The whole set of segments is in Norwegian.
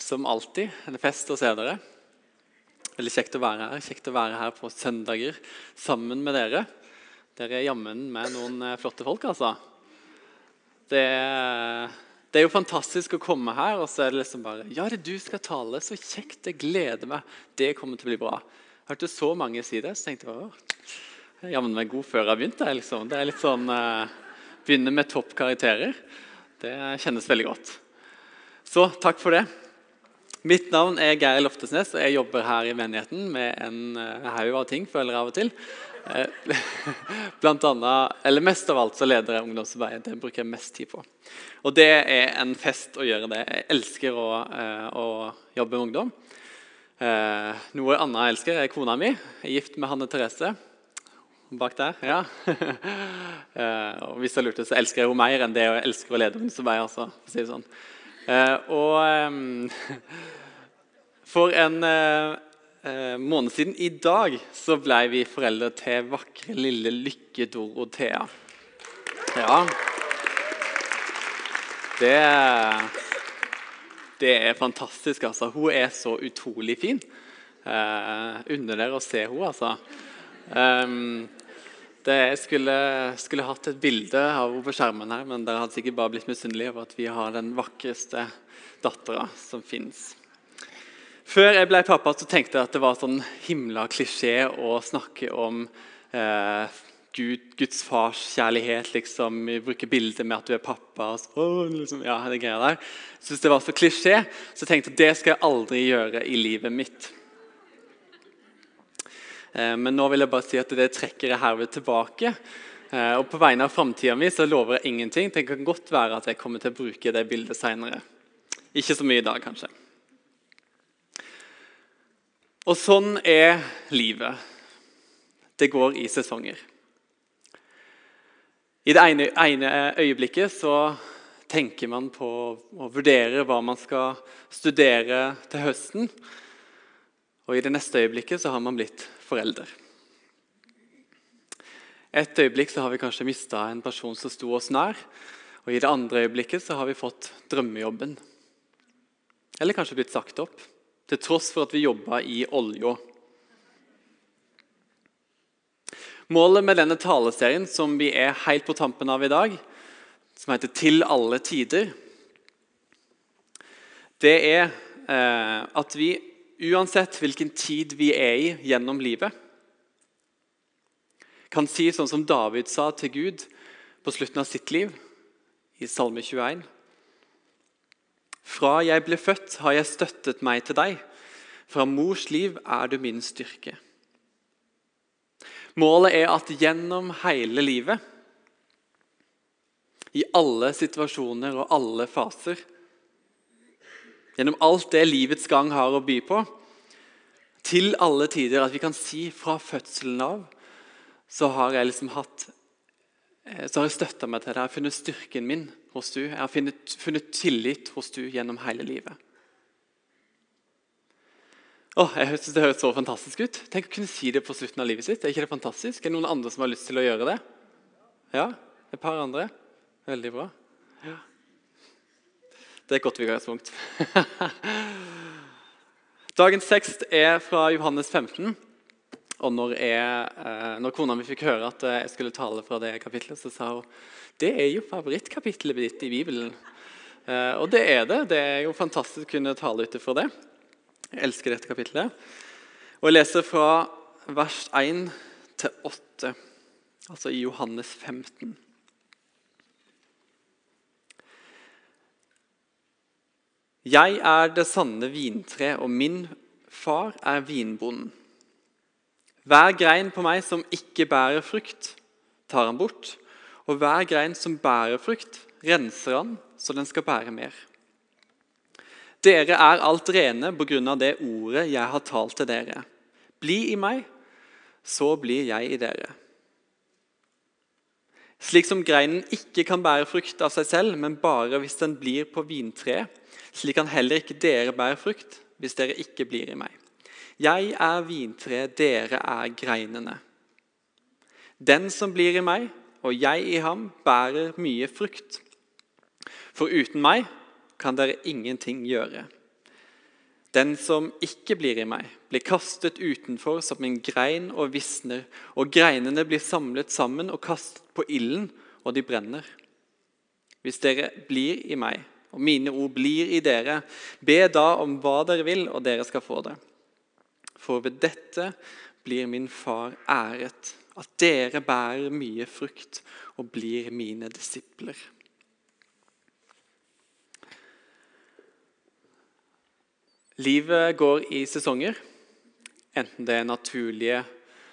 som alltid. En fest å se dere. Veldig kjekt å være her. Kjekt å være her på søndager sammen med dere. Dere er jammen med noen eh, flotte folk, altså. Det, det, er jo fantastisk å komme her, og så er det liksom bare Ja, det du skal tale. Så kjekt. Jeg gleder meg. Det kommer til å bli bra. Jeg hørte så mange si det, så tenkte jeg jeg jammen meg god før jeg begynte. Liksom. Det er litt sånn eh, Begynne med topp karakterer. Det kjennes veldig godt. Så takk for det. Mitt navn er Geir Loftesnes, og jeg jobber her i menigheten med en uh, haug av ting. føler jeg av og til. Uh, blant annet, eller Mest av alt så leder jeg ungdomsarbeidet. Det bruker jeg mest tid på. Og det er en fest å gjøre det. Jeg elsker å, uh, å jobbe med ungdom. noe annet jeg elsker, er kona mi. Jeg er gift med Hanne Therese. Bak der, ja. og hvis jeg lurte, så elsker jeg henne mer enn det jeg elsker å lede ungdomsarbeid. Altså, for å si det sånn. Eh, og ehm, for en eh, eh, måned siden i dag så ble vi foreldre til vakre, lille Lykke Dorothea. Ja. Det, det er fantastisk, altså. Hun er så utrolig fin. Eh, Unner dere å se henne, altså. Um, det, jeg skulle, skulle, hatt et bilde av henne på skjermen, her, men dere hadde sikkert bare blitt misunnelige over at vi har den vakreste dattera som fins. Før jeg ble pappa, så tenkte jeg at det var sånn himla klisjé å snakke om eh, Gud, Guds farskjærlighet. Liksom. Vi bruker bilder med at du er pappa. Så, liksom, ja, det greia der. Jeg syntes det var så klisjé, så jeg tenkte at det skal jeg aldri gjøre i livet mitt. Eh, men nå vil jeg bare si at det trekker jeg herved tilbake. Eh, og På vegne av framtida mi lover jeg ingenting. Det kan godt være at jeg kommer til å bruke det bildet seinere. Ikke så mye i dag, kanskje. Og sånn er livet. Det går i sesonger. I det ene, ene øyeblikket så tenker man på å vurdere hva man skal studere til høsten. Og i det neste øyeblikket så har man blitt forelder. Et øyeblikk så har vi kanskje mista en person som sto oss nær. Og i det andre øyeblikket så har vi fått drømmejobben. Eller kanskje blitt sagt opp, til tross for at vi jobba i olja. Målet med denne taleserien som vi er helt på tampen av i dag, som heter 'Til alle tider', det er eh, at vi uansett hvilken tid vi er i gjennom livet, kan si sånn som David sa til Gud på slutten av sitt liv, i Salme 21. Fra jeg ble født, har jeg støttet meg til deg. Fra mors liv er du min styrke. Målet er at gjennom hele livet, i alle situasjoner og alle faser, gjennom alt det livets gang har å by på, til alle tider. At vi kan si fra fødselen av så har jeg liksom hatt eh, så har jeg støtta meg til det. Jeg har funnet styrken min hos du. Jeg har funnet, funnet tillit hos du gjennom hele livet. Åh, jeg synes Det høres så fantastisk ut. Tenk å kunne si det på slutten av livet sitt. Er ikke det fantastisk? Er det noen andre som har lyst til å gjøre det? Ja? Et par andre? Veldig bra. Ja. Det er et godt utgangspunkt. Dagens tekst er fra Johannes 15. Og når, jeg, eh, når, kona mi fikk høre at jeg skulle tale fra det kapitlet, så sa hun det er jo favorittkapitlet ditt i Bibelen. Eh, og det er det. Det er jo fantastisk å kunne tale ut ifra det. Jeg elsker dette kapitlet. Og jeg leser fra vers 1 til 8, altså i Johannes 15. Jeg er det sanne vintre, og min far er vinbonden. Hver grein på meg som ikke bærer frukt, tar han bort. Og hver grein som bærer frukt, renser han så den skal bære mer. Dere er alt rene på grunn av det ordet jeg har talt til dere. Bli i meg, så blir jeg i dere. Slik som greinen ikke kan bære frukt av seg selv, men bare hvis den blir på vintreet, slik kan heller ikke dere bære frukt hvis dere ikke blir i meg. Jeg er vintreet, dere er greinene. Den som blir i meg, og jeg i ham, bærer mye frukt. For uten meg kan dere ingenting gjøre. Den som ikke blir i meg, blir kastet utenfor som en grein og visner, og greinene blir samlet sammen og kastet på ilden, og de brenner. Hvis dere blir i meg, og mine ord blir i dere, be da om hva dere vil, og dere skal få det. For ved dette blir min far æret, at dere bærer mye frukt og blir mine disipler. Livet går i sesonger, enten det er naturlige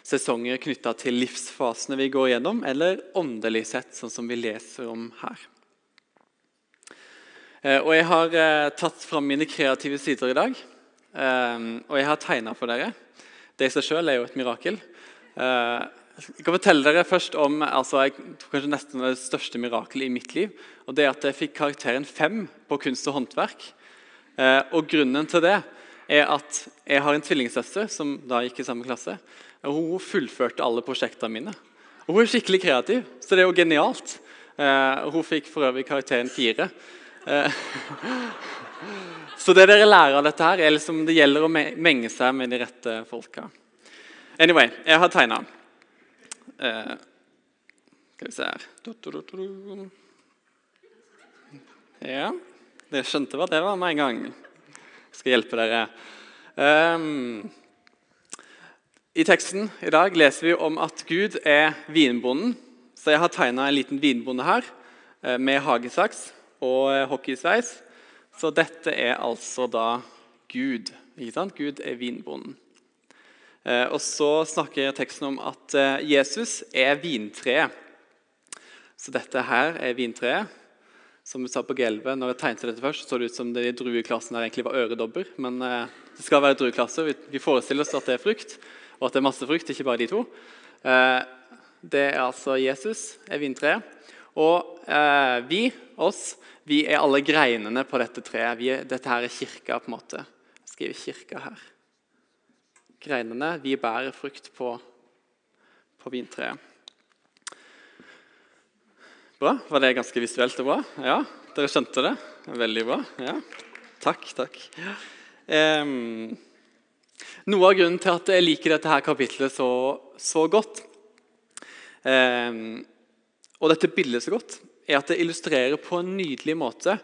sesonger knytta til livsfasene vi går gjennom, eller åndelig sett, sånn som vi leser om her. Eh, og Jeg har eh, tatt fram mine kreative sider i dag, eh, og jeg har tegna for dere. Det i seg sjøl er jo et mirakel. Jeg kan fortelle dere først om altså, jeg, kanskje nesten det største mirakelet i mitt liv. og det er at Jeg fikk karakteren fem på kunst og håndverk. Og Grunnen til det er at jeg har en tvillingsøster som da gikk i samme klasse. og Hun fullførte alle prosjektene mine. Og Hun er skikkelig kreativ, så det er jo genialt. Hun fikk for øvrig karakteren fire. Eh, så det dere lærer av dette, her er liksom det gjelder å menge seg med de rette folka. Anyway, jeg har tegna. Eh, skal vi se her Ja. Dere skjønte hva det var med en gang. Jeg skal hjelpe dere. Um, I teksten i dag leser vi om at Gud er vinbonden. Så jeg har tegna en liten vinbonde her eh, med hagesaks og eh, hockeysveis. Så dette er altså da Gud. Ikke sant? Gud er vinbonden. Eh, og så snakker teksten om at Jesus er vintreet. Så dette her er vintreet som vi sa på G11, når jeg tegnet dette først, så det ut som det i drueklassen her egentlig var øredobber. Men eh, det skal være drueklasser. Vi, forestiller oss at det er frukt, og at det er masse frukt, ikke bare de to. Eh, det er altså Jesus, er vintreet. Og eh, vi, oss, vi er alle greinene på dette treet. Er, dette her er kirka, på en måte. Jeg skriver kirka her. Greinene, vi bærer frukt på, på vintreet. Bra. Var det ganske visuelt og bra? Ja, Dere skjønte det? Veldig bra. Ja. Takk, takk. Um, noe av grunnen til at jeg liker dette her kapitlet så, så godt, um, og dette bildet så godt, er at det illustrerer på en nydelig måte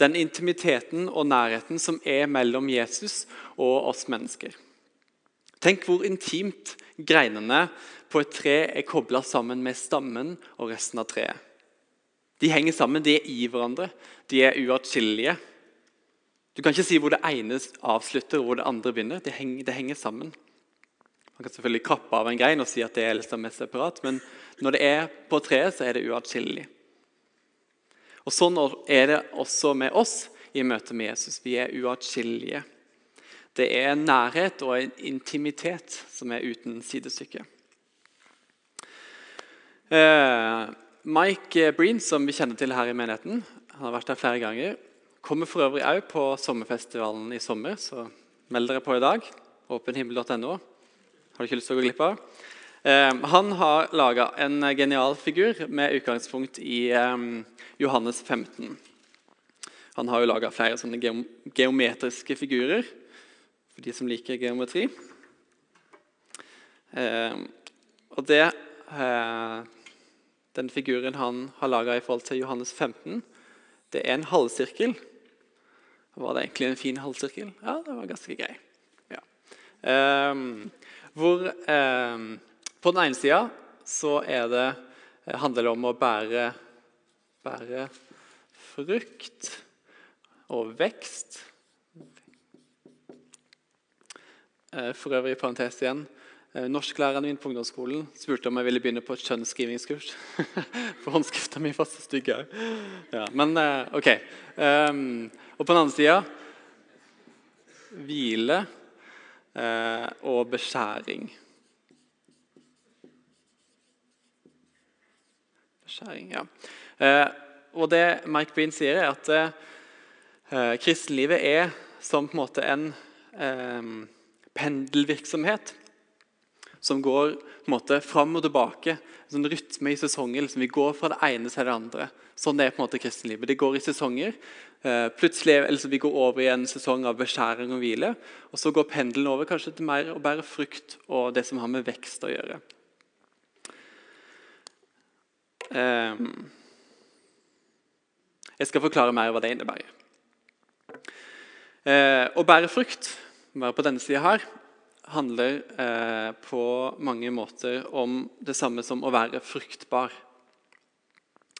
den intimiteten og nærheten som er mellom Jesus og oss mennesker. Tenk hvor intimt greinene på et tre er kobla sammen med stammen og resten av treet. De henger sammen, de er i hverandre. De er uatskillelige. Du kan ikke si hvor det ene avslutter og hvor det andre begynner. Det henger, det henger, sammen. Man kan selvfølgelig kappe av en grein og si at det er liksom mest separat, men når det er på treet, så er det uatskillelig. Og Sånn er det også med oss i møte med Jesus. Vi er uatskillelige. Det er en nærhet og en intimitet som er uten sidestykke. Eh, Mike Breen, som vi kjenner til her i menigheten, han har vært der flere ganger. Kommer for øvrig òg på sommerfestivalen i sommer, så meld dere på i dag. Åpenhimmel.no. Har du ikke lyst til å gå glipp av? Eh, han har laga en genial figur med utgangspunkt i eh, Johannes 15. Han har jo laga flere sånne geometriske figurer for de som liker geometri. Eh, og det den figuren han har laga i forhold til Johannes 15, det er en halvsirkel. Var det egentlig en fin halvsirkel? Ja, det var ganske grei. Ja. Hvor eh, På den ene sida så det, eh, handler det om å bære, bære frukt og vekst. Uh, for øvrig, parentes igjen Eh, norsklæreren min på ungdomsskolen spurte om jeg ville begynne på et kjønnsskrivingsskurs. For håndskrifta mi var så stygg òg. Ja, men eh, OK. Um, og på den andre sida hvile og beskjæring. Beskjæring, ja. Uh, og det Mike Bean sier, er at uh, kristenlivet er som på en måte en pendelvirksomhet som går på en måte fram og tilbake. En sånn rytme i sesonger. Liksom. Vi går fra det ene til det andre. Sånn det er på en måte kristenlivet. Det går i sesonger. Eh, plutselig altså, Vi går over i en sesong av beskjæring og hvile. Og så går pendelen over kanskje til mer å bære frukt og det som har med vekst å gjøre. Um, jeg skal forklare mer hva det innebærer. Eh, å bære frukt, være på denne sida her, handler eh, på mange måter om det samme som å være fruktbar.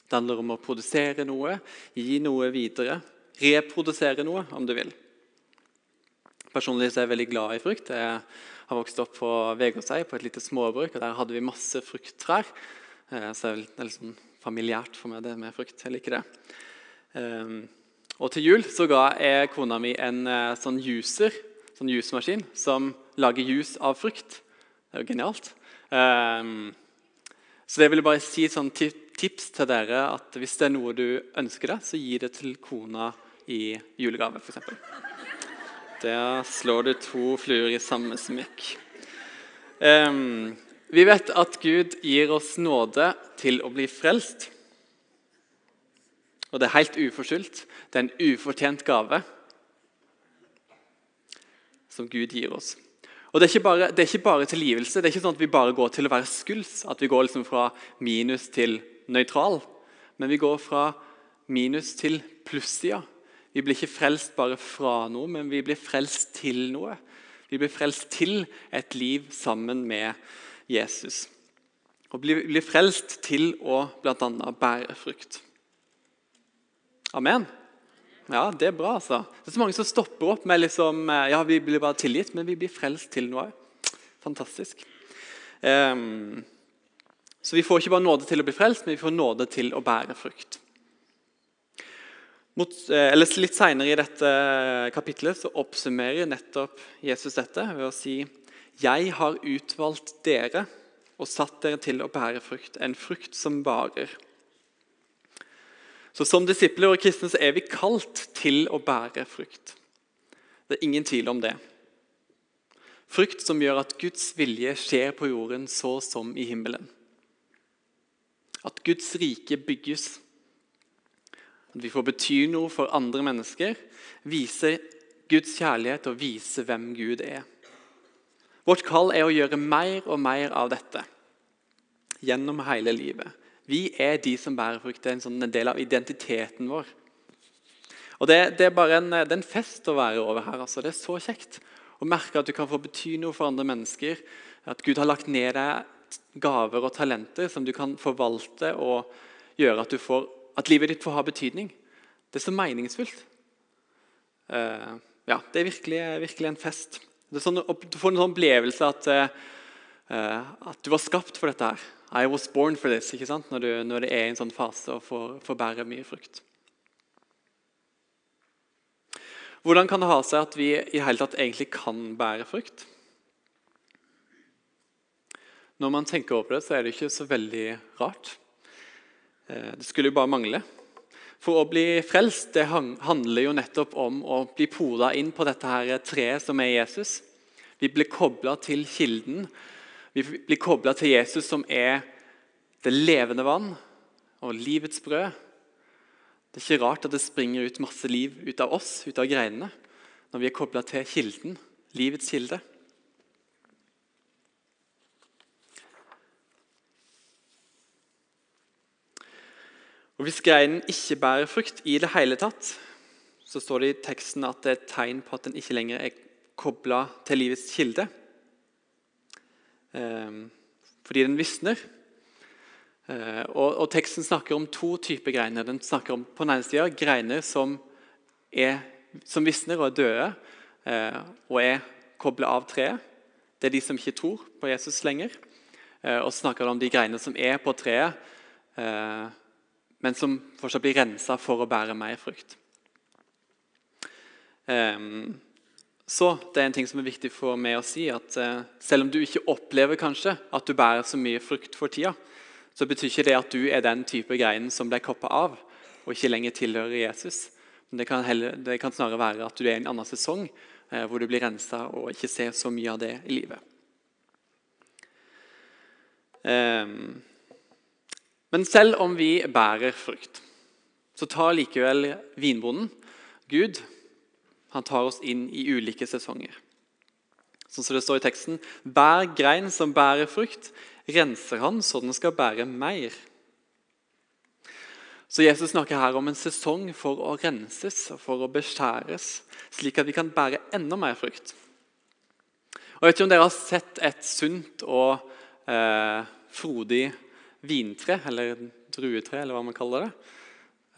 Det handler om å produsere noe, gi noe videre, reprodusere noe, om du vil. Personlig er jeg veldig glad i frukt. Jeg har vokst opp på Vegårshei, på et lite småbruk. og Der hadde vi masse frukttrær. Eh, så det er litt sånn familiært for meg det med frukt. Jeg liker det. Ehm, og til jul så ga jeg kona mi en eh, sånn juicer, sånn juicemaskin som lager juice av frukt. Det er jo genialt. Um, så det vil jeg bare si sånn tips til dere at hvis det er noe du ønsker deg, så gi det til kona i julegave, f.eks. Der slår du to fluer i samme smekk. Um, vi vet at Gud gir oss nåde til å bli frelst. Og det er helt uforskyldt. Det er en ufortjent gave som Gud gir oss. Og det er, bare, det er, ikke bare, tilgivelse. Det er ikke sånn at vi bare går til å være skuls. At vi går liksom fra minus til nøytral. Men vi går fra minus til plussida. Vi blir ikke frelst bare fra noe, men vi blir frelst til noe. Vi blir frelst til et liv sammen med Jesus. Og blir, blir frelst til å bl.a. bære frukt. Amen. Ja, det er bra. altså. Det er så mange som stopper opp med liksom, eh, ja, vi blir bare tilgitt, men vi blir frelst til noe. Fantastisk. Um, så vi får ikke bare nåde til å bli frelst, men vi får nåde til å bære frukt. Mot, eh, litt Senere i dette kapitlet så oppsummerer nettopp Jesus dette ved å si Jeg har utvalgt dere og satt dere til å bære frukt, en frukt som varer. Så Som disipler og kristne så er vi kalt til å bære frukt. Det er ingen tvil om det. Frukt som gjør at Guds vilje skjer på jorden så som i himmelen. At Guds rike bygges. At vi får bety noe for andre mennesker. Vise Guds kjærlighet og vise hvem Gud er. Vårt kall er å gjøre mer og mer av dette gjennom hele livet. Vi er de som bærer frukt. Det er en, sånn, en del av identiteten vår. Og det, det, er bare en, det er en fest å være over her. Altså. Det er så kjekt å merke at du kan få bety noe for andre mennesker. At Gud har lagt ned deg gaver og talenter som du kan forvalte og gjøre at, får, at livet ditt får ha betydning. Det er så meningsfullt. Uh, ja, det er virkelig, virkelig en fest. Sånn, du får en sånn opplevelse at, uh, at du var skapt for dette. her. I was born for this, ikke sant? Når, du, når det er en sånn fase og får, får bære mye frukt. Hvordan kan det ha seg at vi i hele tatt egentlig kan bære frukt? Når man tenker over det, så er det ikke så veldig rart. Eh, det skulle jo bare mangle. For å bli frelst det handler jo nettopp om å bli pola inn på dette her treet som er Jesus. Vi blir kobla til kilden. Vi blir kobla til Jesus, som er det levende vann og livets brød. Det er ikke rart at det springer ut masse liv ut av oss, ut av greinene, når vi er kobla til kilden, livets kilde. Og Hvis greinen ikke bærer frukt i det hele tatt, så står det i teksten at det er et tegn på at den ikke lenger er kobla til livets kilde. Ehm, fordi den visner. Eh, og, og, Teksten snakker om to typer greiner. Den snakker om på den ene siden, greiner som, er, som visner og er døde eh, og er kobla av treet. Det er de som ikke tror på Jesus lenger. Eh, og snakker om de greinene som er på treet, men som fortsatt blir rensa for å bære mer frukt. Um, så det er en ting som er viktig for meg å si, at uh, selv om du ikke opplever kanskje at du bærer så mye frukt for tida, så betyr ikke det at du er den type greinen som ble koppa av og ikke lenger tilhører Jesus. Men det kan, heller, det kan snarere være at du er i en annen sesong eh, hvor du blir rensa og ikke ser så mye av det i livet. Um, men selv om vi bærer frukt, så tar likevel vinbonden, Gud, han tar oss inn i ulike sesonger. Sånn som det står i teksten Hver grein som bærer frukt, renser han så den skal bære mer. Så Jesus snakker her om en sesong for å renses og for å beskjæres, slik at vi kan bære enda mer frukt. Og Jeg vet ikke om dere har sett et sunt og eh, frodig vintre, eller druetre, eller hva man kaller det.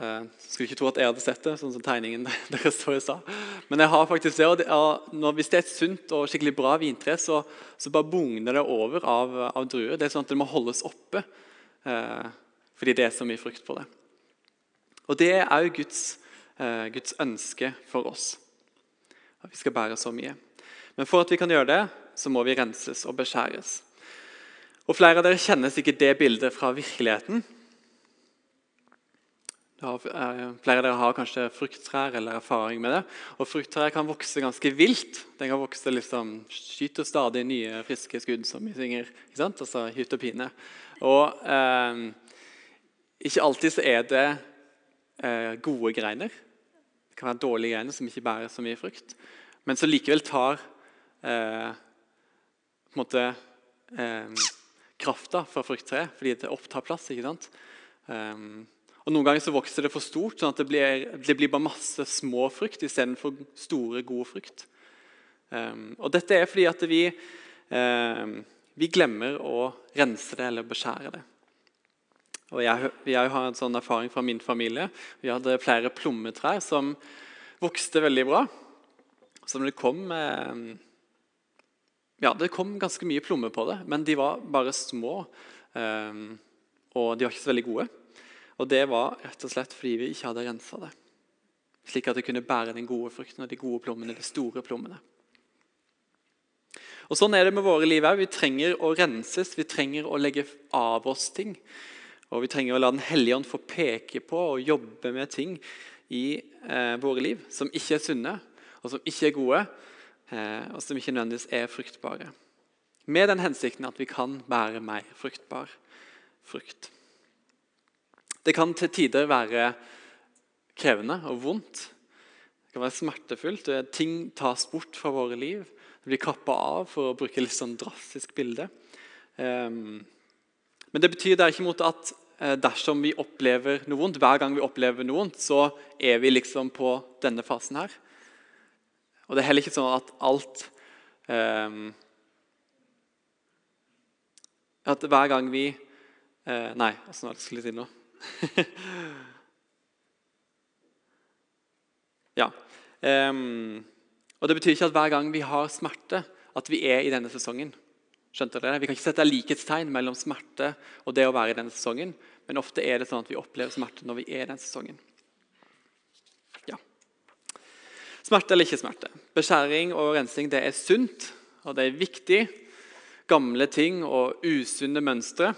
Uh, skulle ikke tro at jeg hadde sett det, sånn som tegningen deres står i stad. Men jeg har faktisk det, og det er, når, hvis det er et sunt og skikkelig bra vintre, så, så bare bugner det over av, av, druer. Det er sånn at det må holdes oppe uh, fordi det er så mye frukt på det. Og det er òg Guds, uh, Guds ønske for oss. At vi skal bære så mye. Men for at vi kan gjøre det, så må vi renses og beskjæres. Og Flere av dere kjenner sikkert det bildet fra virkeligheten. Eh, flere av dere har kanskje frukttrær eller erfaring med det. Og Frukttrær kan vokse ganske vilt. Den kan vokse liksom, Skyter stadig nye, friske skudd, som vi synger. ikke sant? Altså hytt og pine. Og eh, ikke alltid så er det eh, gode greiner. Det kan være dårlige greiner som ikke bærer så mye frukt. Men som likevel tar eh, på en måte eh, krafta fra frukttreet fordi det opptar plass. ikke sant? Um, og Noen ganger så vokser det for stort, sånn at det blir, det blir bare masse små frukt istedenfor store, gode frukt. Um, og Dette er fordi at vi, um, vi glemmer å rense det eller beskjære det. Og jeg, jeg har en sånn erfaring fra min familie. Vi hadde flere plommetrær som vokste veldig bra. Så det kom um, ja, det kom ganske mye plommer på det, men de var bare små. og de var ikke så veldig gode. Og det var rett og slett fordi vi ikke hadde rensa det. Slik at det kunne bære den gode frukten og de gode plommene, de store plommene. Og Sånn er det med våre liv òg. Vi trenger å renses, vi trenger å legge av oss ting. Og vi trenger å la Den hellige ånd få peke på og jobbe med ting i eh, våre liv som ikke er sunne, og som ikke er gode, eh, og som ikke nødvendigvis er fruktbare. Med den hensikten at vi kan bære mer fruktbar frukt. Det kan til tider være krevende og vondt. Det kan være smertefullt. Ting tas bort fra våre liv. Det blir kappa av, for å bruke litt sånn drastisk bilde. Um, men det betyr derimot at eh, dersom vi opplever noe vondt, hver gang vi opplever noe vondt, så er vi liksom på denne fasen her. Og det er heller ikke sånn at alt um, At hver gang vi uh, Nei, åssen var jeg si nå? ja. Um, og Det betyr ikke at hver gang vi har smerte, at vi er i denne sesongen. Skjønte dere? Vi kan ikke sette likhetstegn mellom smerte og det å være i denne sesongen. Men ofte er det sånn at vi opplever smerte når vi er i denne sesongen. Ja. Smerte eller ikke smerte. Beskjæring og rensing det er sunt og det er viktig. Gamle ting og usunne mønstre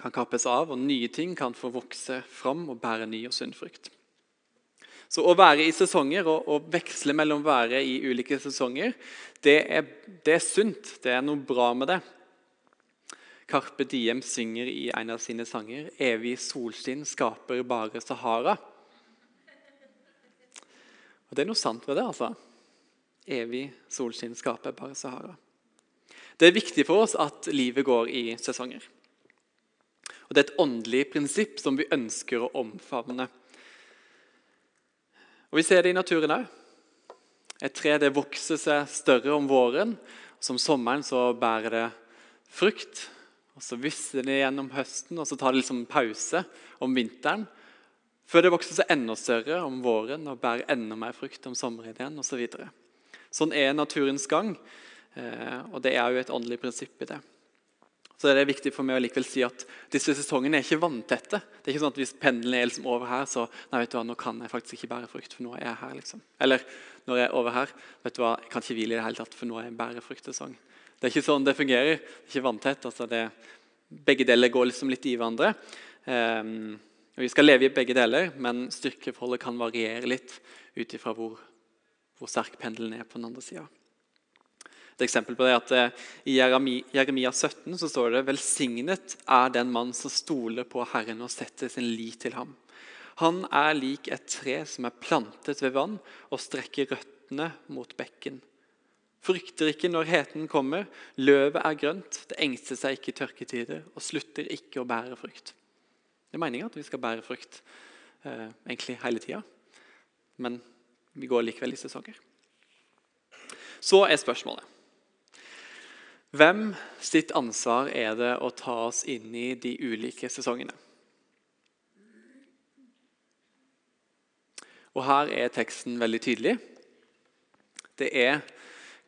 kan kappes av, og nye ting kan få vokse fram og bære ny og sunn frukt. Så Å være i sesonger og, og veksle mellom å være i ulike sesonger, det er, det er, sunt. Det er noe bra med det. Carpe Diem synger i en av sine sanger 'Evig solskinn skaper bare Sahara'. Og Det er noe sant ved det. altså. Evig solskinn skaper bare Sahara. Det er viktig for oss at livet går i sesonger. Og Det er et åndelig prinsipp som vi ønsker å omfavne. Og Vi ser det i naturen òg. Et tre det vokser seg større om våren. og Som sommeren så bærer det frukt. og Så visser det gjennom høsten, og så tar det liksom pause om vinteren. Før det vokser seg enda større om våren og bærer enda mer frukt om sommeren igjen osv. Så videre. sånn er naturens gang, eh, og det er jo et åndelig prinsipp i det så er det viktig for meg å likevel si at disse sesongene er ikke vanntette. Det er ikke sånn at Hvis pendelen er liksom over her, så nei, vet du hva, nå kan jeg faktisk ikke bære frukt, for nå er jeg her. liksom. Eller når jeg er over her, vet du hva, jeg kan ikke hvile i det hele tatt, for nå er jeg bærefruktsesong. Det er ikke sånn det fungerer. Det er ikke vanntett. altså det, Begge deler går liksom litt i hverandre. Um, og Vi skal leve i begge deler, men styrkeforholdet kan variere litt ut ifra hvor, hvor sterk pendelen er på den andre sida. Eksempel på det at eh, I Jeremia 17 så står det «Velsignet er den mann som stoler på Herren og setter sin lit til ham. Han er lik et tre som er plantet ved vann og strekker røttene mot bekken. Frykter ikke når heten kommer, løvet er grønt, det engster seg ikke i tørketider og slutter ikke å bære frukt. Det er meninga at vi skal bære frukt eh, egentlig hele tida, men vi går likevel i sesonger. Så er spørsmålet Hvem sitt ansvar er det å ta oss inn i de ulike sesongene? Og Her er teksten veldig tydelig. Det er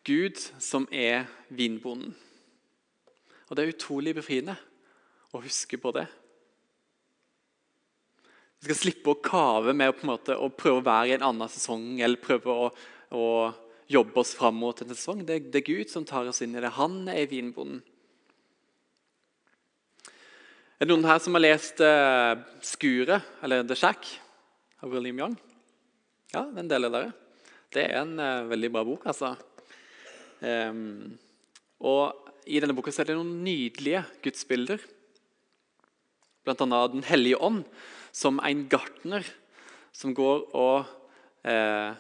Gud som er vinbonden. Og Det er utrolig befriende å huske på det. Vi skal slippe å kave med å, måte, å prøve å være i en annen sesong eller prøve å, å jobbe oss fram mot en sesong. Det, det, er Gud som tar oss inn i det. Han er vinbonden. Er det noen her som har lest uh, 'Skuret', eller 'The Shack' av William Young? Ja, den deler dere. Det er en uh, veldig bra bok, altså. Um, og I denne boka er det noen nydelige gudsbilder. Annet Den hellige ånd som en gartner som går og eh,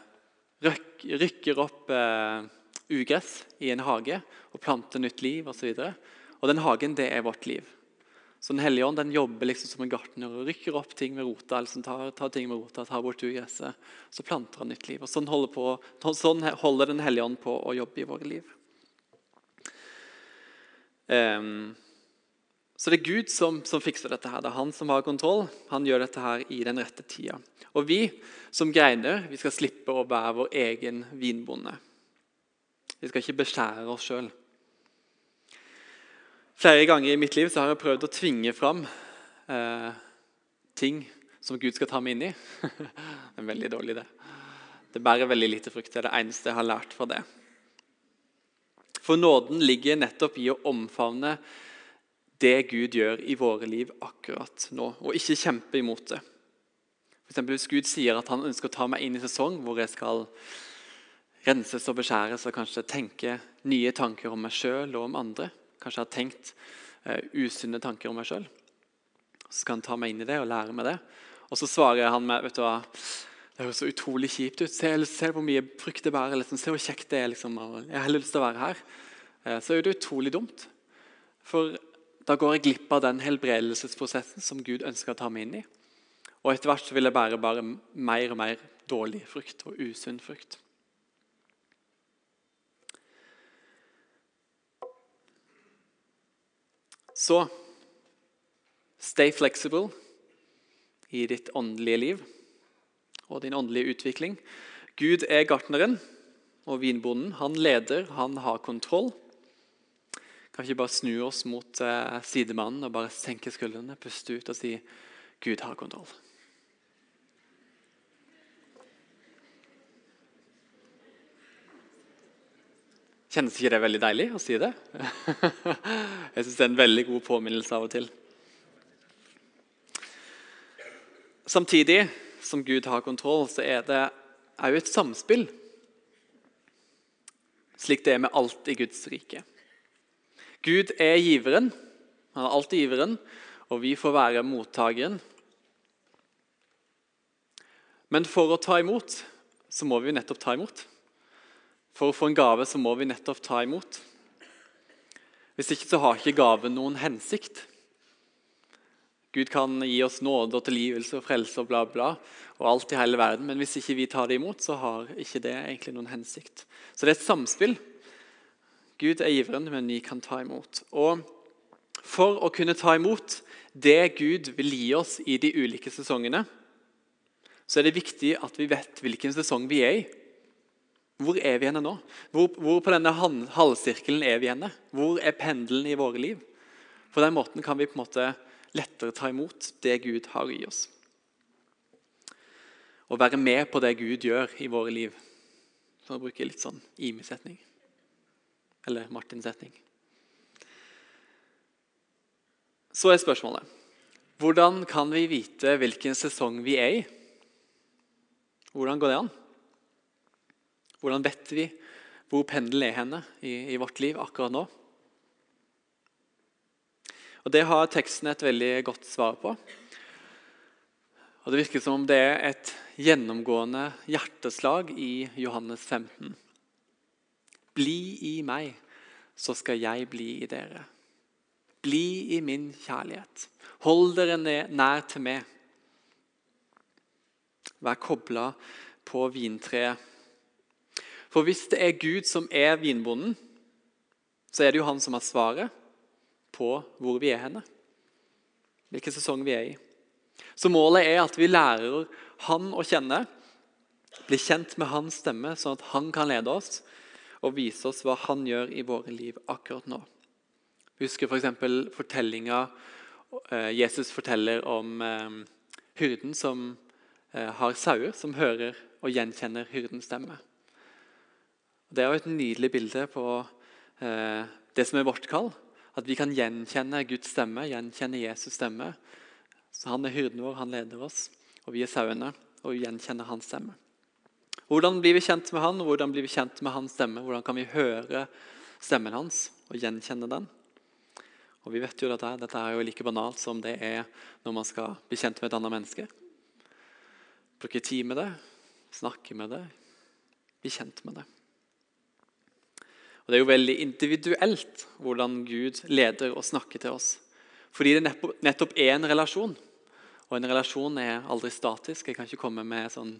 rykker opp eh, ugress i en hage og planter nytt liv osv. Og den hagen, det er vårt liv. Så Den hellige ånd den jobber liksom som en gartner og rykker opp ting med rota. liksom tar, tar ting med rota, tar bort ugresset, så planter han nytt liv. Og Sånn holder, på, sånn holder Den hellige ånd på å jobbe i våre liv. Um, så det er Gud som, som, fikser dette. her. Det er han som har kontroll. Han gjør dette her i den rette tida. Og vi som greiner vi skal slippe å være vår egen vinbonde. Vi skal ikke beskjære oss sjøl. Flere ganger i mitt liv har jeg prøvd å tvinge fram eh, ting som Gud skal ta meg inn i. det er en veldig dårlig idé. Det bærer veldig lite frukt. Det er det eneste jeg har lært fra det. For nåden ligger nettopp i å omfavne det Gud gjør i våre liv akkurat nå, og ikke kjempe imot det. For Hvis Gud sier at han ønsker å ta meg inn i sesong hvor jeg skal renses og beskjæres og kanskje tenke nye tanker om meg sjøl og om andre, kanskje jeg har tenkt eh, usunne tanker om meg sjøl, så skal han ta meg inn i det og lære meg det. Og så svarer han med vet du hva, det høres så utrolig kjipt ut. Se, se hvor mye frukt det bærer. Liksom. Se hvor kjekt det er. Liksom. Jeg har lyst til å være her. Eh, så er det utrolig dumt. For da går jeg glipp av den helbredelsesprosessen som Gud ønsker å ta meg inn i. Og etter hvert så vil jeg bære bare mer og mer dårlig frukt og usunn frukt. Så stay flexible i ditt åndelige liv og din åndelige utvikling. Gud er gartneren og vinbonden. Han leder, han har kontroll. Kan ikke bare snu oss mot eh, sidemannen og bare senke skuldrene, puste ut og si Gud har kontroll? Kjennes ikke det veldig deilig å si det? Jeg syns det er en veldig god påminnelse av og til. Samtidig som Gud har kontroll, så er det òg et samspill. Slik det er med alt i Guds rike. Gud er giveren. Han er alltid giveren, og vi får være mottakeren. Men for å ta imot så må vi nettopp ta imot. For å få en gave så må vi nettopp ta imot. Hvis ikke så har ikke gaven noen hensikt. Gud kan gi oss nåde og tilgivelse og frelse og bla, bla, og alt i hele verden, men hvis ikke vi tar det imot, så har ikke det egentlig noen hensikt. Så det er et samspill. Gud er giveren, men vi kan ta imot. Og for å kunne ta imot det Gud vil gi oss i de ulike sesongene, så er det viktig at vi vet hvilken sesong vi er i. Hvor er vi henne nå? Hvor, hvor på denne halvsirkelen er vi henne? Hvor er pendelen i våre liv? På den måten kan vi på en måte lettere ta imot det Gud har i oss. Og være med på det Gud gjør i våre liv. For å bruke litt sånn Imi-setning. Eller Martin-setning. Så er spørsmålet hvordan kan vi vite hvilken sesong vi er i? Hvordan går det an? Hvordan vet vi Hvor pendelen er henne i, i vårt liv akkurat nå. Og Det har teksten et veldig godt svar på. Og Det virker som om det er et gjennomgående hjerteslag i Johannes 15. Bli i meg, så skal jeg bli i dere. Bli i min kjærlighet. Hold dere nær til meg. Vær kobla på vintreet. For hvis det er Gud som er vinbonden, så er det jo han som har svaret på hvor vi er henne. Hvilken sesong vi er i. Så målet er at vi lærer han å kjenne, blir kjent med hans stemme, sånn at han kan lede oss og vise oss hva han gjør i våre liv akkurat nå. Husker f.eks. For fortellinga eh, Jesus forteller om eh, hyrden som eh, har sauer, som hører og gjenkjenner hyrdens stemme. Det er jo et nydelig bilde på det som er vårt kall. At vi kan gjenkjenne Guds stemme, gjenkjenne Jesus' stemme. Så Han er hyrden vår, han leder oss, og vi er sauene, og vi gjenkjenner hans stemme. Hvordan blir vi kjent med han, hvordan blir vi kjent med hans stemme? Hvordan kan vi høre stemmen hans og gjenkjenne den? Og vi vet jo Dette, dette er jo like banalt som det er når man skal bli kjent med et annet menneske. Bruke tid med det, snakke med det, bli kjent med det. Og Det er jo veldig individuelt hvordan Gud leder og snakker til oss. Fordi det nettopp er en relasjon. Og en relasjon er aldri statisk. Jeg kan ikke komme med en sånn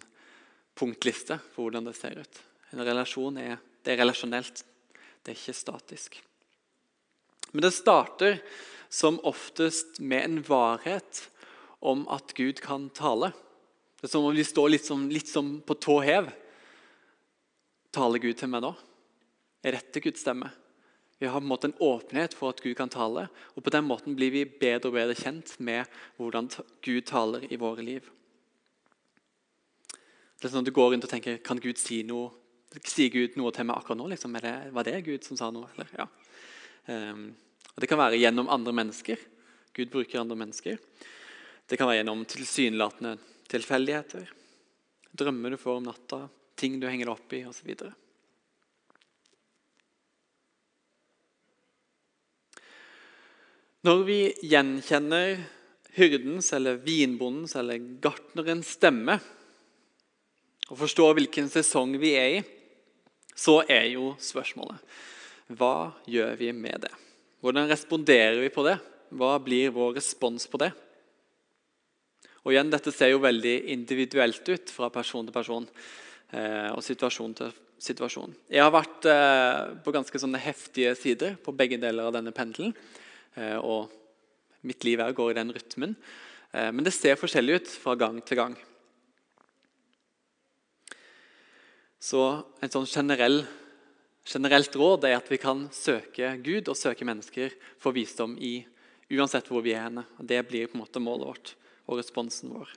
punktliste for hvordan det ser ut. En relasjon er, er relasjonelt, det er ikke statisk. Men det starter som oftest med en varhet om at Gud kan tale. Det er som om vi står litt som, litt som på tå hev. Taler Gud til meg nå? Er til Guds stemme? Vi har på en måte en åpenhet for at Gud kan tale. og På den måten blir vi bedre og bedre kjent med hvordan Gud taler i våre liv. Det er sånn at Du går rundt og tenker kan Gud si noe Sier Gud noe til meg akkurat nå? Liksom? Det, var det Gud som sa noe? Eller? Ja. Um, og Det kan være gjennom andre mennesker. Gud bruker andre mennesker. Det kan være gjennom tilsynelatende tilfeldigheter. Drømmer du får om natta, ting du henger deg opp i osv. Når vi gjenkjenner hyrdens eller vinbondens eller gartnerens stemme og forstår hvilken sesong vi er i, så er jo spørsmålet hva gjør vi med det? Hvordan responderer vi på det? Hva blir vår respons på det? Og igjen, Dette ser jo veldig individuelt ut fra person til person eh, og situasjon til situasjon. Jeg har vært eh, på ganske sånne heftige sider på begge deler av denne pendelen. Eh, og mitt liv går i den rytmen. Eh, men det ser forskjellig ut fra gang til gang. Så en sånn generell, generelt råd er at vi kan søke Gud og søke mennesker for visdom i uansett hvor vi er henne. Det blir på en måte målet vårt og responsen vår.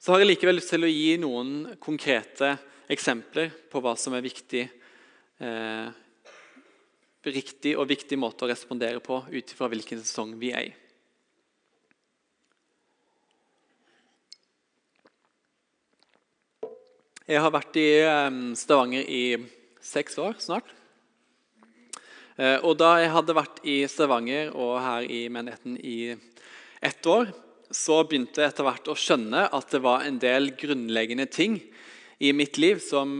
Så har jeg likevel lyst til å gi noen konkrete eksempler på hva som er viktig eh, riktig og viktig måte å respondere på ut ifra hvilken sesong vi er i. Jeg har vært i Stavanger i seks år snart. Eh, og da jeg hadde vært i Stavanger og her i menigheten i ett år, så begynte jeg etter hvert å skjønne at det var en del grunnleggende ting i mitt liv som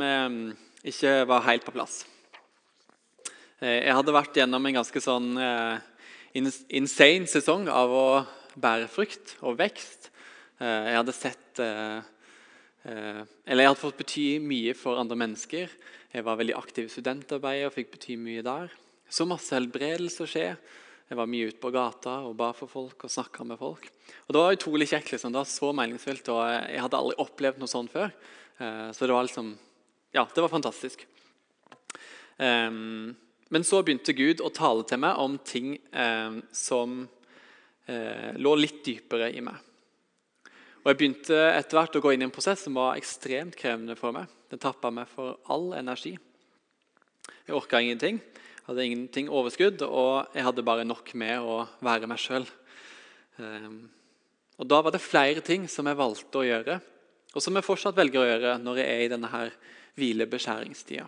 ikke var helt på plass. Eh, jeg hadde vært gjennom en ganske sånn eh, insane sesong av å bære frukt og vekst. Eh, jeg hadde sett Eller jeg hadde fått bety mye for andre mennesker. Jeg var veldig aktiv i studentarbeid og fikk bety mye der. Så masse helbredelse skje. Jeg var mye ute på gata og ba for folk og snakka med folk. Og Det var utrolig kjekt. Liksom. Det var så meningsfylt, og jeg hadde aldri opplevd noe sånt før. Så det var liksom Ja, det var fantastisk. Um, men så begynte Gud å tale til meg om ting eh, som eh, lå litt dypere i meg. Og Jeg begynte etter hvert å gå inn i en prosess som var ekstremt krevende for meg. Den tappa meg for all energi. Jeg orka ingenting, hadde ingenting overskudd, og jeg hadde bare nok med å være meg sjøl. Eh, og Da var det flere ting som jeg valgte å gjøre, og som jeg fortsatt velger å gjøre når jeg er i denne her hvilebeskjæringstida.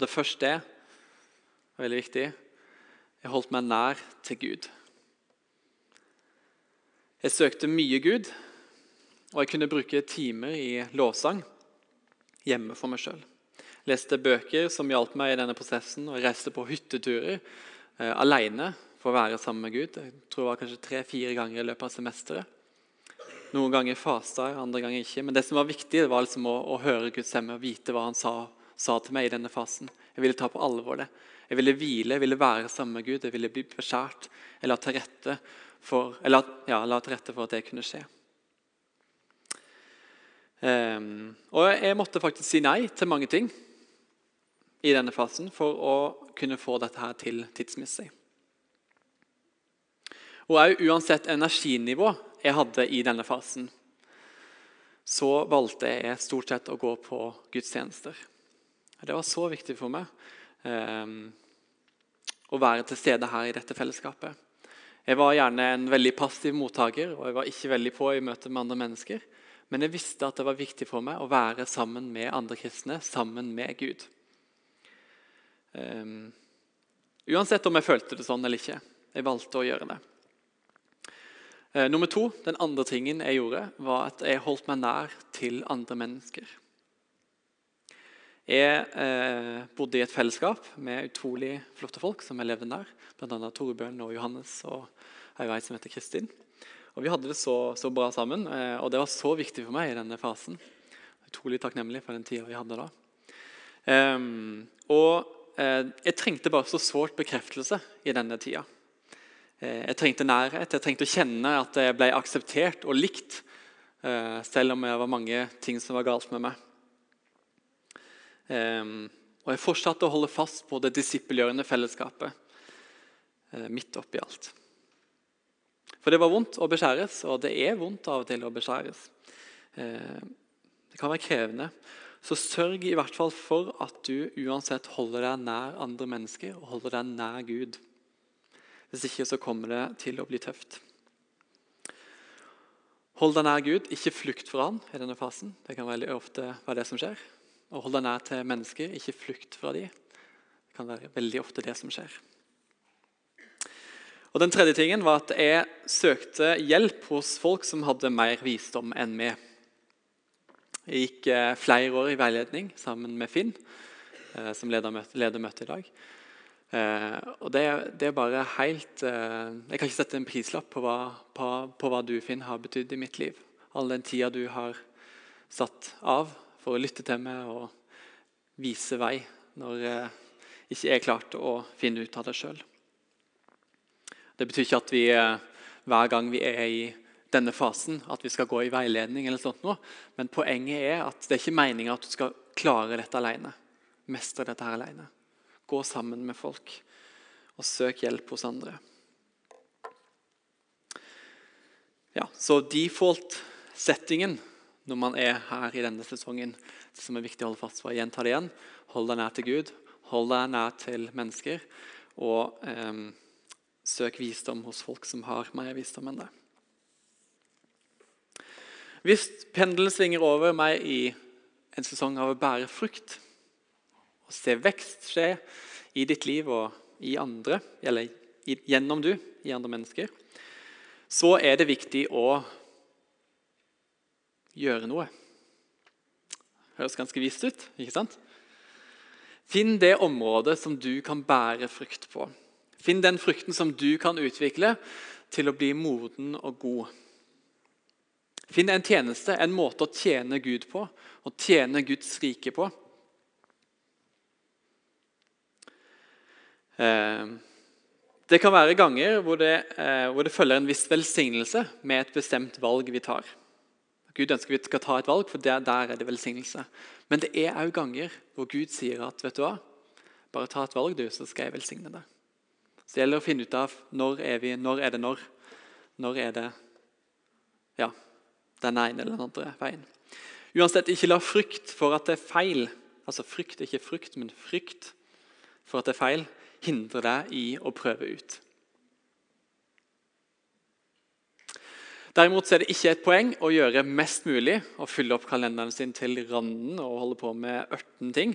Det første er veldig viktig jeg holdt meg nær til Gud. Jeg søkte mye Gud, og jeg kunne bruke timer i lovsang hjemme for meg sjøl. Leste bøker som hjalp meg i denne prosessen, og reiste på hytteturer eh, alene for å være sammen med Gud. Jeg tror det var kanskje tre-fire ganger i løpet av semesteret. Noen ganger fasta jeg, andre ganger ikke. Men det som var viktig, var liksom å, å, høre Guds stemme og vite hva han sa, sa, til meg i denne fasen. Jeg ville ta på alvor det. Jeg ville hvile, jeg ville være sammen med Gud, jeg ville bli beskjært. Jeg la til rette for, eller, ja, la til rette for at det kunne skje. Um, og jeg måtte faktisk si nei til mange ting i denne fasen for å kunne få dette her til tidsmessig. Og òg uansett energinivå jeg hadde i denne fasen, så valgte jeg stort sett å gå på gudstjenester. Det var så viktig for meg å være til stede her i dette fellesskapet. Jeg var gjerne en veldig passiv mottaker og jeg var ikke veldig på i møte med andre mennesker. Men jeg visste at det var viktig for meg å være sammen med andre kristne, sammen med Gud. Um, uansett om jeg følte det sånn eller ikke. Jeg valgte å gjøre det. Uh, nummer to, Den andre tingen jeg gjorde, var at jeg holdt meg nær til andre mennesker. Jeg eh, bodde i et fellesskap med utrolig flotte folk som jeg levde Blant Bl.a. Torbjørn og Johannes og ei som heter Kristin. Og Vi hadde det så, så, bra sammen, eh, og det var så viktig for meg i denne fasen. Utrolig takknemlig for den tida vi hadde da. Um, og uh, jeg trengte bare så sårt bekreftelse i denne tida. Uh, jeg trengte nærhet, jeg trengte å kjenne at jeg ble akseptert og likt. Uh, selv om det var mange ting som var galt med meg. Um, og jeg fortsatte å holde fast på det disippelgjørende fellesskapet midt oppi alt. For det var vondt å beskjæres, og det er vondt av og til å beskjæres. Eh, det kan være krevende. Så sørg i hvert fall for at du uansett holder deg nær andre mennesker og holder deg nær Gud. Hvis ikke så kommer det til å bli tøft. Hold deg nær Gud, ikke flukt fra han i denne fasen. Det kan veldig ofte være det som skjer. Og hold deg nær til mennesker, ikke flukt fra dem. Det kan være veldig ofte det som skjer. Og Den tredje tingen var at jeg søkte hjelp hos folk som hadde mer visdom enn meg. Jeg gikk eh, flere år i veiledning sammen med Finn, eh, som leder møtet i dag. Eh, og det, det, er bare helt Jeg kan ikke sette en prislapp på hva, på, på hva du, Finn, har betydd i mitt liv. All den tida du har satt av for å lytte til meg og vise vei når jeg ikke er klart å finne ut av det sjøl. Det betyr ikke at vi eh, hver gang vi er i denne fasen, at vi skal gå i veiledning. eller sånt noe. Men poenget er at det er ikke meninga at du skal klare dette alene. Mestre dette her alene. Gå sammen med folk og søk hjelp hos andre. Ja, Så default-settingen når man er her i denne sesongen, som er viktig å holde fast på, gjenta det igjen. Hold deg nær til Gud, hold deg nær til mennesker. og... Eh, Søk visdom hos folk som har mer visdom enn det. Hvis pendelen svinger over meg i en sesong av å bære frukt, og se vekst skje i ditt liv og i andre, eller gjennom du, i andre mennesker, så er det viktig å gjøre noe. Høres ganske vist ut, ikke sant? Finn det området som du kan bære frukt på. Finn den frukten som du kan utvikle til å bli moden og god. Finn en tjeneste, en måte å tjene Gud på, og tjene Guds rike på. Eh, det kan være ganger hvor det, eh, hvor det, følger en viss velsignelse med et bestemt valg vi tar. Gud ønsker vi skal ta et valg, for der, der er det velsignelse. Men det er òg ganger hvor Gud sier at vet du hva, bare ta et valg, du, så skal jeg velsigne deg. Så det gjelder å finne ut av når er, vi, når er det når. Når er det ja, den ene eller den andre veien. Uansett, ikke la frykt for at det er feil, altså frykt, ikke frykt, men frykt for at det er feil, hindre deg i å prøve ut. Derimot er det ikke et poeng å gjøre mest mulig og fylle opp kalenderen sin til randen og holde på med 18 ting.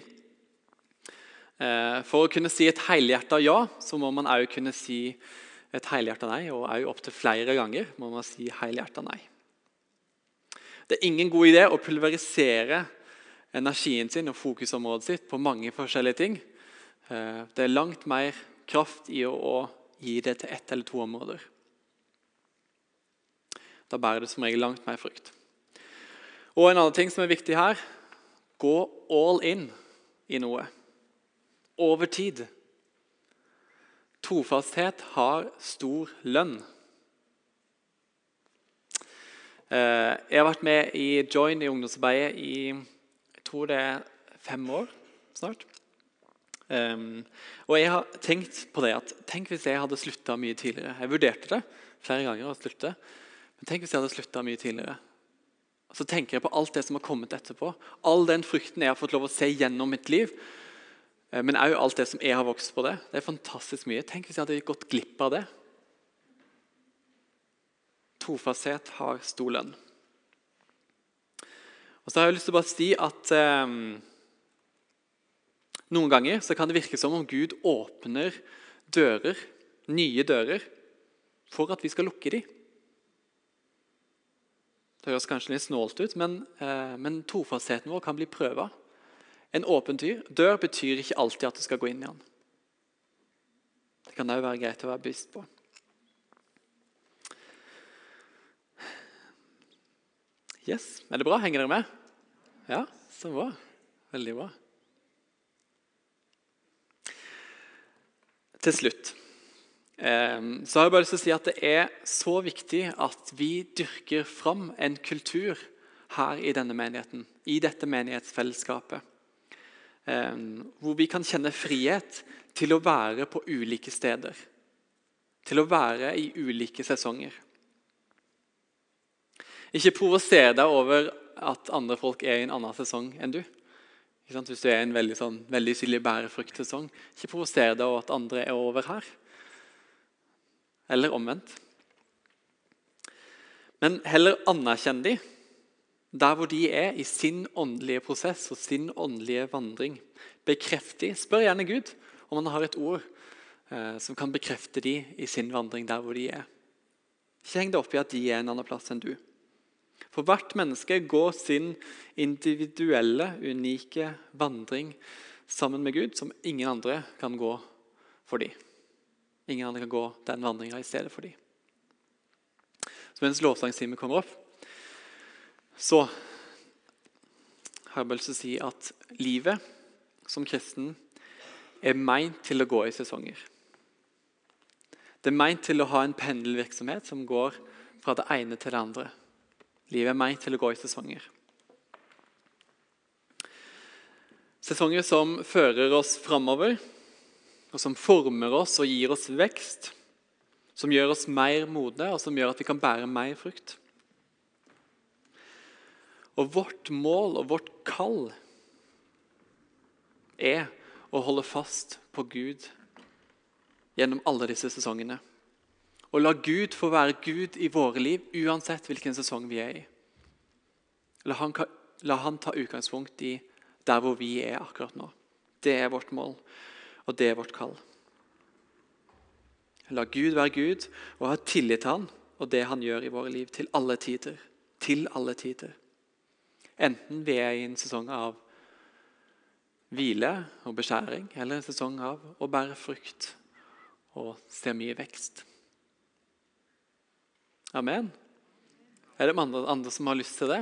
Eh, for å kunne si et helhjerta ja, så må man òg kunne si et helhjerta nei. Og òg opptil flere ganger må man si helhjerta nei. Det er ingen god idé å pulverisere energien sin og fokusområdet sitt på mange forskjellige ting. Eh, det er langt mer kraft i å gi det til ett eller to områder. Da bærer det som regel langt mer frukt. Og En annen ting som er viktig her gå all in i noe. Over tid. Trofasthet har stor lønn. Eh, jeg har vært med i Join i ungdomsarbeidet i jeg tror det er fem år snart. Um, og jeg har tenkt på det at Tenk hvis jeg hadde slutta mye tidligere. Jeg vurderte det flere ganger å slutte. Tenk hvis jeg hadde slutta mye tidligere. Så tenker jeg på alt det som har kommet etterpå. All den frykten jeg har fått lov å se gjennom mitt liv. Eh, men òg alt det som jeg har vokst på det. Det er fantastisk mye. Tenk hvis jeg hadde gått glipp av det. Trofasthet har stor lønn. Og så har jeg lyst til å bare si at eh, noen ganger så kan det virke som om Gud åpner dører, nye dører, for at vi skal lukke dem. Det høres kanskje litt snålt ut, men, eh, men trofastheten vår kan bli prøva. En åpen dør betyr ikke alltid at du skal gå inn i den. Det kan òg være greit å være bevisst på. Yes, Er det bra? Henger dere med? Ja, så bra. Veldig bra. Til slutt så har jeg bare lyst til å si at det er så viktig at vi dyrker fram en kultur her i denne menigheten, i dette menighetsfellesskapet. Ehm, hvor vi kan kjenne frihet til å være på ulike steder. Til å være i ulike sesonger. Ikke provoser deg over at andre folk er i en annen sesong enn du. Hvis du er i en veldig, sånn, veldig bærefruktsesong, ikke provoser deg over at andre er over her. Eller omvendt. Men heller anerkjenn de der hvor de er i sin åndelige prosess og sin åndelige vandring. Bekreft de. Spør gjerne Gud om han har et ord eh, som kan bekrefte de i sin vandring der hvor de er. Ikke heng deg opp i at de er en annen plass enn du. For hvert menneske går sin individuelle, unike vandring sammen med Gud som ingen andre kan gå for dem. Ingen andre kan gå den vandringa i stedet for dem. Så mens lovsangstimen kommer opp, så har jeg bare lyst til å si at livet som kristen er meint til å gå i sesonger. Det er meint til å ha en pendelvirksomhet som går fra det ene til det andre. Livet er meint til å gå i sesonger. Sesonger som fører oss framover, og som former oss og gir oss vekst. Som gjør oss mer modne, og som gjør at vi kan bære mer frukt. Og vårt mål og vårt kall er å holde fast på Gud gjennom alle disse sesongene. Og la Gud få være Gud i våre liv, uansett hvilken sesong vi er i. La han, la han ta utgangspunkt i der hvor vi er akkurat nå. Det er vårt mål, og det er vårt kall. La Gud være Gud og ha tillit til Han og det Han gjør i våre liv, til alle tider. Til alle tider. Enten vi er i en sesong av hvile og beskjæring, eller en sesong av å bære frukt og se mye vekst. Amen. Er det andre, andre som har lyst til det?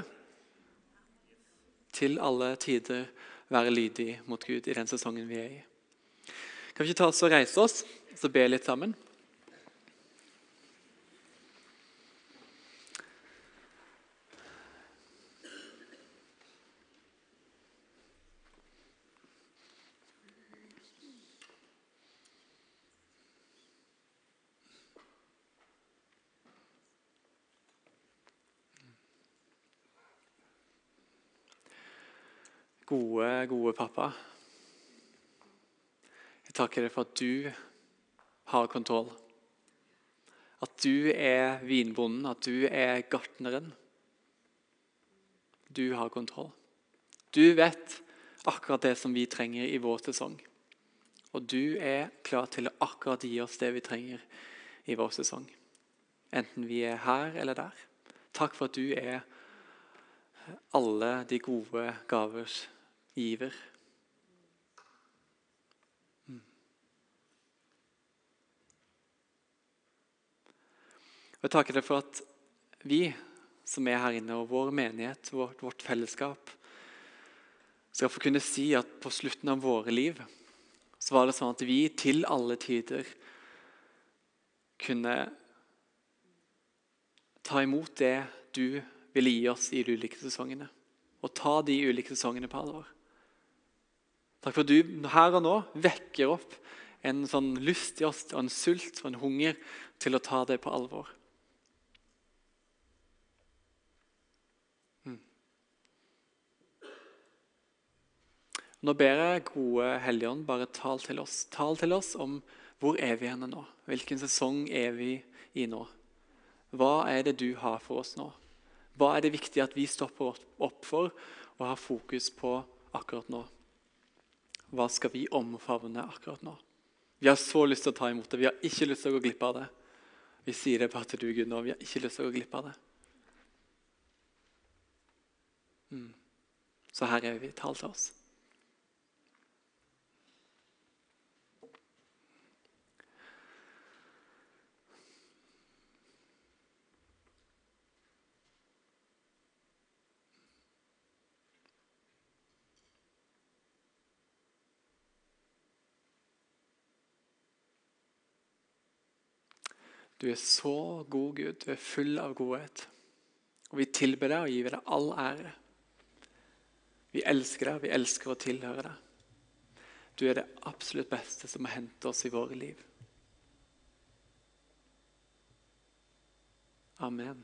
Til alle tider være lydig mot Gud i den sesongen vi er i. Kan vi ikke ta oss og reise oss og be litt sammen? Gode, gode pappa. Takker deg for at du har kontroll. At du er vinbonden, at du er gartneren. Du har kontroll. Du vet akkurat det som vi trenger i vår sesong. Og du er klar til å akkurat gi oss det vi trenger i vår sesong. Enten vi er her eller der. Takk for at du er alle de gode gavers giver. Og Jeg takker deg for at vi som er her inne, og vår menighet, vårt, vårt fellesskap, skal få kunne si at på slutten av våre liv så var det sånn at vi til alle tider kunne ta imot det du ville gi oss i de ulike sesongene. Og ta de ulike sesongene på alvor. Takk for at du her og nå vekker opp en sånn lyst i oss, og en sult og en hunger til å ta det på alvor. Nå ber jeg gode Helligånd, bare tal til oss. Tal til oss om hvor er vi henne nå? Hvilken sesong er vi i nå? Hva er det du har for oss nå? Hva er det viktig at vi stopper opp for og har fokus på akkurat nå? Hva skal vi omfavne akkurat nå? Vi har så lyst til å ta imot det. Vi har ikke lyst til å gå glipp av det. Vi sier det bare til du, Gud, nå. Vi har ikke lyst til å gå glipp av det. Mm. Så her er vi. Tal til oss. Du er så god, Gud. Du er full av godhet. Og Vi tilber deg og gir deg all ære. Vi elsker deg, vi elsker å tilhøre deg. Du er det absolutt beste som har hentet oss i våre liv. Amen.